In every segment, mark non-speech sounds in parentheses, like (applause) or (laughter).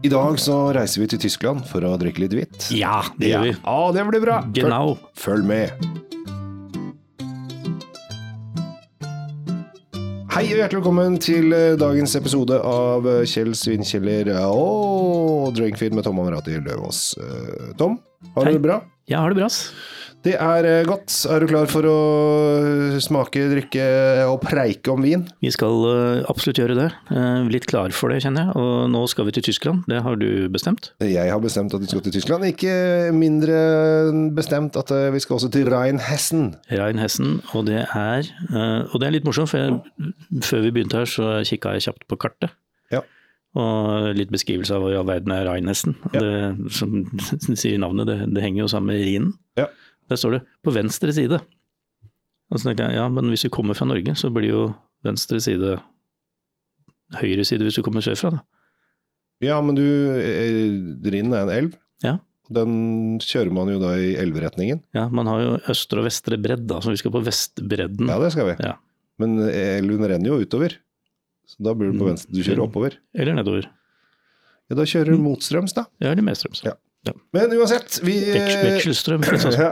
I dag så reiser vi til Tyskland for å drikke litt hvitt. Ja, det gjør vi. Ja, det blir bra. Genau. Følg med. Hei og hjertelig velkommen til eh, dagens episode av eh, Kjell Svinkjeller og Drinkfeed med Tom Amerati Løvaas. Eh, Tom, har du det bra? Ja, har det bra, ass. Det er eh, godt. Er du klar for å smake, drikke og preike om vin? Vi skal eh, absolutt gjøre det. Eh, litt klar for det, kjenner jeg. Og nå skal vi til Tyskland. Det har du bestemt. Jeg har bestemt at vi skal til Tyskland. Ikke mindre bestemt at eh, vi skal også til Rheinhessen. Rheinhessen, og det er eh, Og det er litt morsomt, for jeg, før vi begynte her, så kikka jeg kjapt på kartet. Ja. Og litt beskrivelse av hva i all verden er Rheinhessen. Ja. Det, som (laughs) sier navnet, det, det henger jo sammen med Rhinen. Ja. Der står det 'på venstre side'. Og så tenkte jeg ja, men hvis vi kommer fra Norge, så blir jo venstre side høyre side hvis du kommer sørfra. da. Ja, men du, eh, Rhinen er en elv. Ja. Den kjører man jo da i elveretningen. Ja, Man har jo østre og vestre bredd, da, så vi skal på vestbredden. Ja, det skal vi. Ja. Men elven renner jo utover. Så da blir du på Mm. venstre. Du kjører oppover. Eller nedover. Ja, da kjører du motstrøms, da. Ja, eller medstrøms. Ja. Men uansett, vi Veks, vekselstrøm. (clears throat) ja.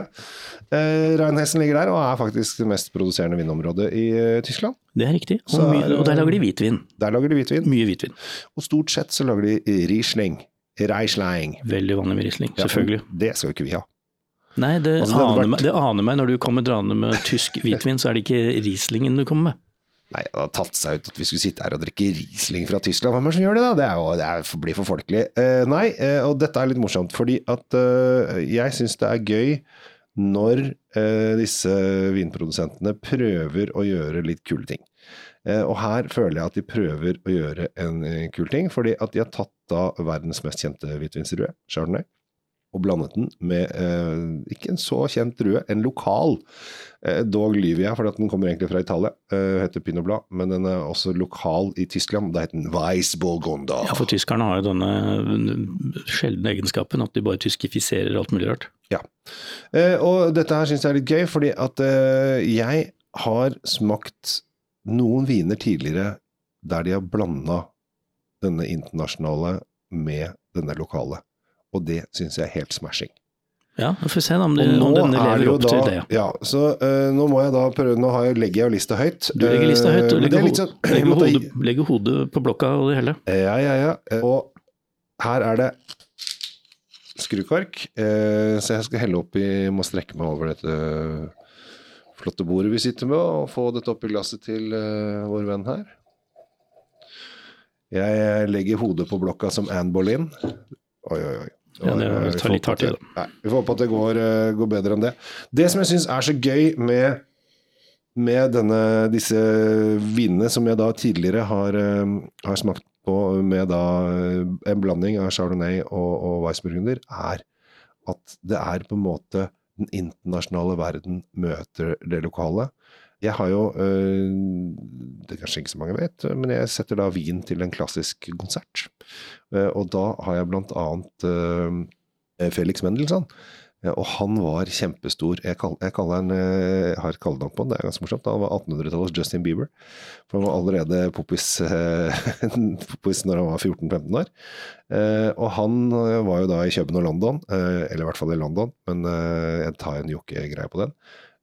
Reinhessen ligger der og er faktisk det mest produserende vinområdet i eh, Tyskland. Det er riktig. Og, mye, er og der lager de hvitvin. Der lager de hvitvin. Mye hvitvin. Og stort sett så lager de Riesling. Reisling. Veldig vanlig med Riesling, Ja, selvfølgelig. Det skal ikke vi ha. Nei, det, Altså, det aner vært- meg, det aner meg når du kommer draende med tysk hvitvin, så er det ikke Rieslingen du kommer med. Nei, det har tatt seg ut at vi skulle sitte her og drikke Riesling fra Tyskland. Hvem er det som gjør det, da? Det, jo, det er, blir for folkelig. Eh, nei, eh, og dette er litt morsomt, fordi at eh, jeg syns det er gøy når eh, disse vinprodusentene prøver å gjøre litt kule ting. Eh, og her føler jeg at de prøver å gjøre en eh, kul ting, fordi at de har tatt da verdens mest kjente hvitvinsrue, Chardonnay, og blandet den med eh, ikke en så kjent drue, en lokal. Eh, dog lyver jeg, for at den kommer egentlig fra Italia. Eh, heter Pinot men den er også lokal i Tyskland. Da heter den Weiss Burgunder. Ja, for tyskerne har jo denne sjeldne egenskapen at de bare tyskifiserer alt mulig rart. Ja. Eh, og dette her syns jeg er litt gøy, fordi at eh, jeg har smakt noen viner tidligere der de har blanda denne internasjonale med denne lokale. Og det syns jeg er helt smashing. Ja, vi får se om, det, om er lever opp da, til det. Ja, så uh, nå må jeg da prøve Nå har jeg, legger jeg jo lista høyt. Du legger lista høyt, Eh, og legger, er sånn- legger, (laughs) hodet, legger hodet på blokka og det hele. Ja, ja, ja. Eh, Og her er det skrukork, uh, så jeg skal helle oppi Må strekke meg over dette flotte bordet vi sitter med, og få dette oppi glasset til uh, vår venn her. Jeg legger hodet på blokka som Anne Boleyn. Oi, oi, oi. Ja, det tar litt i, at det- Nei, vi får håpe at det går, eh, går bedre enn det. Det som jeg syns er så gøy med med denne, disse vinene som jeg da tidligere har, eh, har smakt på med da eh, en blanding av chardonnay og, og weissburgunder, er at det er på en måte den internasjonale verden møter det lokale. Jeg har jo, eh, det kanskje ikke så mange vet, men jeg setter da vin til en klassisk konsert. Eh, Og da har jeg blant annet eh, Felix Mendelssohn. Og han var kjempestor. Jeg, kall, jeg han, jeg har kallenavn på han, det er ganske morsomt. Han var 1800-tallets Justin Bieber. For han var allerede poppis, eh, (laughs) poppis når han var 14-15 år. Eh, og han eh, var jo da i København og London, eh, eller i hvert fall i London, men eh, jeg tar en jokkegreie på den.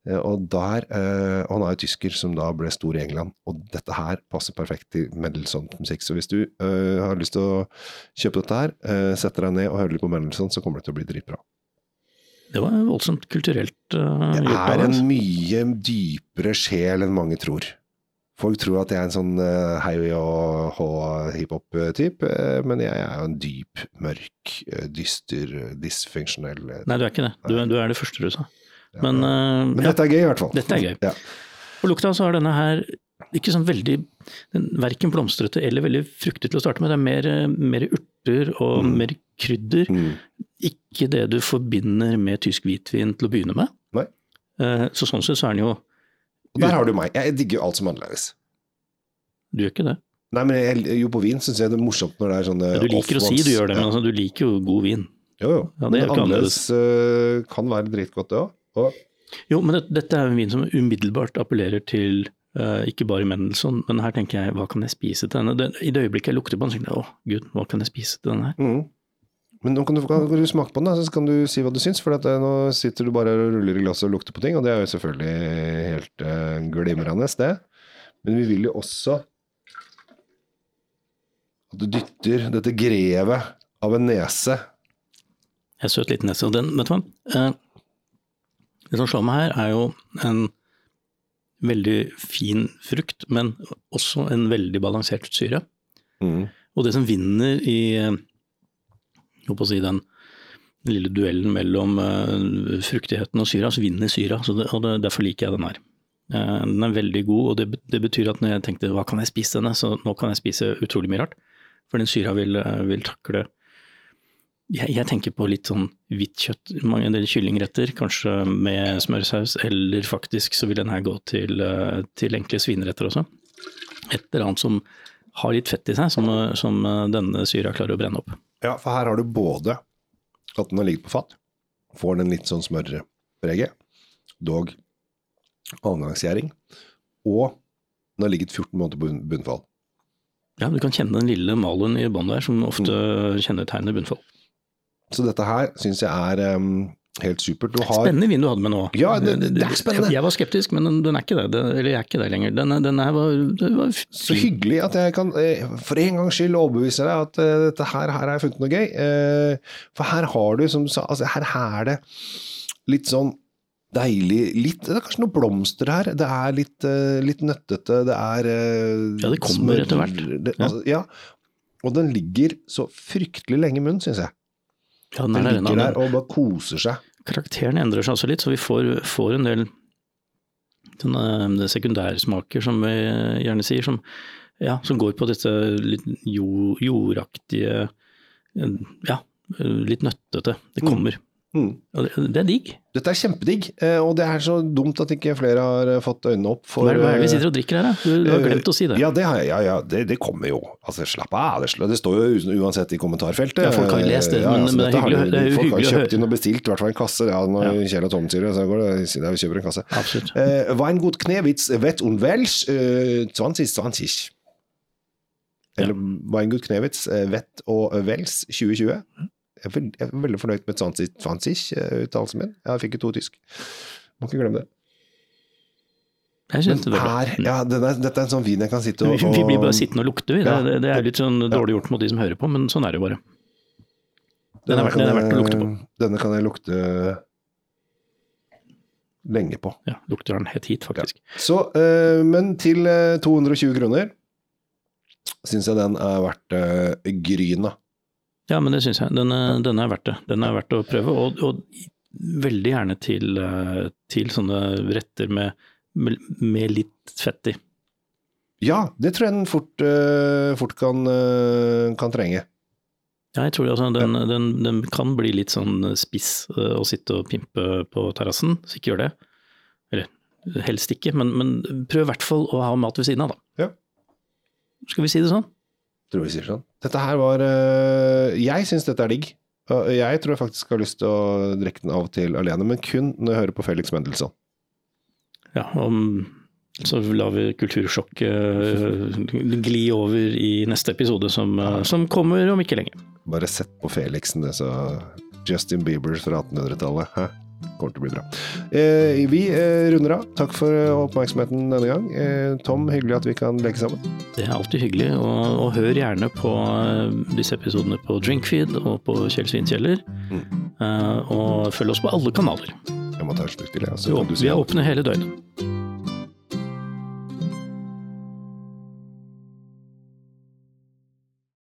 Eh, og der, eh, og han er jo tysker som da ble stor i England, og dette her passer perfekt til Mendelssohn-musikk. Så hvis du eh, har lyst til å kjøpe dette her, eh, setter deg ned og hører litt på Mendelssohn, så kommer det til å bli dritbra. Det var voldsomt kulturelt uh, gjort er en mye dypere sjel enn mange tror. Folk tror at jeg er en sånn uh, hei og hå hiphop-type, men jeg er jo en dyp, mørk, dyster, dysfunksjonell Nei, du er ikke det. Du, du er det første du sa. Men, uh, Men dette er gøy, i hvert fall. Dette er gøy. Ja. på lukta så er denne her ikke sånn veldig den, Verken blomstrete eller veldig fruktig til å starte med. Det er mer, eh, mer urter og Mm. mer krydder. Mm. Ikke det du forbinder med tysk hvitvin til å begynne med. Nei. Eh, Så sånn sett så er den jo Og der har du meg. Jeg digger jo alt som er annerledes. Du gjør ikke det. Nei, men jeg, jo på vin syns jeg det er morsomt når det er sånne Ja, du liker å si du gjør det, men altså, du liker jo god vin. Jo, jo. Ja, det men annerledes kan være dritgodt, det òg. Og Jo, men det, dette er en vin som umiddelbart appellerer til uh, ikke bare Mendelssohn, men her tenker jeg hva kan jeg spise til denne? Det, I det øyeblikket jeg lukter på den, tenker jeg å gud, hva kan jeg spise til denne her? Mm. Men nå kan du, kan du smake på den, da, så kan du si hva du syns. For at, eh, nå sitter du bare og ruller i glasset og lukter på ting, og det er jo selvfølgelig helt uh, glimrende, det. Men vi vil jo også at du dytter dette grevet av en nese Jeg søt liten nese. Og den, vet du hva? Eh, det som slår meg her, er jo en veldig fin frukt, men også en veldig balansert syre. mm. Og det som vinner i si den lille duellen mellom eh, fruktigheten og syra, så vinner syra. Så det, og det, derfor liker jeg den her. Eh, den er veldig god, og det, det, betyr at når jeg tenkte hva kan jeg spise denne, så nå kan jeg spise utrolig mye rart. For den syra vil, eh, vil takle jeg, jeg, tenker på litt sånn hvitt kjøtt, mange del kyllingretter, kanskje med smørsaus, eller faktisk så vil den her gå til, eh, til enkle svineretter også. Et eller annet som har litt fett i seg, som, som denne syra klarer å brenne opp. Ja, for her har du både at den har ligget på fat, får den litt sånn smørpreget, dog avgangsgjæring, og den har ligget 14 måneder på bunnfall. Ja, du kan kjenne den lille malen i båndet der, som ofte mm. kjennetegner bunnfall. Så dette her syns jeg er um, helt supert. Har... Spennende vin du hadde med nå. Ja, det, det, er spennende. Jeg var skeptisk, men den, den er ikke det. Den, Eller jeg er ikke det lenger. Den, den her var, var, Så hyggelig at jeg kan eh, for en gangs skyld overbevise deg at uh, dette her, her har jeg funnet noe gøy. Uh, for her har du, som du sa, altså her er det litt sånn deilig litt, Det er kanskje noen blomster her. Det er litt, uh, litt nøttete. Det er Ja, det kommer etter hvert. Det, altså, ja. Og den ligger så fryktelig lenge i munnen, syns jeg. Ja, den, den ligger der og bare koser seg. Karakteren endrer seg også litt, så vi får, får en del sånne sekundærsmaker, som vi gjerne sier, som, ja, som går på dette litt jord, jordaktige Ja, litt nøttete. Det kommer. Mm. Og det, det, er digg. Dette er kjempedigg, eh, og det er så dumt at ikke flere har eh, fått øynene opp for Hva er det vi sitter og drikker her, da? Du, du har glemt å si det. Ja, det, har jeg, ja, ja, det, det kommer jo. Altså, slapp av. Det, står jo uansett i kommentarfeltet. Ja, folk har jo lest det, men, altså, men det er hyggelig, det er jo Folk har kjøpt inn og bestilt i hvert fall en kasse. Ja, når ja. Kjell og Tom sier det, så går det der vi kjøper en kasse. Absolutt. Uh, Weingut Knewitz Wett und Welsch uh, 2020. Eller ja. Weingut Knewitz Wett og Wels 2020. Jeg er veldig fornøyd med 20-uttalelsen min. Jeg fikk jo to tysk. Må ikke glemme det. Men her, ja, denne, dette er en sånn vin jeg kan sitte og, Vi, vi blir bare sittende og lukte, vi. Ja, det, det, er litt sånn dårlig gjort mot de som hører på, men sånn er det bare. Den er, den er verdt å lukte på. Denne kan jeg lukte lenge på. Ja, lukter den helt hit, faktisk. Ja. Så, øh, men til 220 kroner syns jeg den er verdt øh, gryna. Ja, men det syns jeg. Den, den, er verdt det. Den er verdt å prøve, og, og veldig gjerne til, eh, til, sånne retter med, med, litt fett i. Ja, det tror jeg den fort, uh, fort kan, uh, kan, trenge. Ja, jeg tror altså, den, den, den, kan bli litt sånn spiss å sitte og pimpe på terrassen, så ikke gjør det. Eller helst ikke, men, men prøv i hvert fall å ha mat ved siden av, da. Ja. Skal vi si det sånn? Tror vi sier sånn. Dette her var øh, Jeg syns dette er digg. Jeg tror jeg faktisk har lyst til å drikke den av og til alene, men kun når jeg hører på Felix Mendelssohn. Ja, om, så lar vi kultursjokket gli over i neste episode, som, ja. som, kommer om ikke lenge. Bare sett på Felixen, det, så Justin Bieber fra 1800-tallet kommer til å bli bra. Eh, vi eh, runder av. Takk for eh, oppmerksomheten denne gang. Eh, Tom, hyggelig at vi kan leke sammen. Det er alltid hyggelig, og, og hør gjerne på eh, disse episodene på Drinkfeed og på Kjell Svinkjeller. Mm. Eh, og følg oss på alle kanaler. Jeg må ta et slurk til, jeg. Vi er åpne hele døgnet.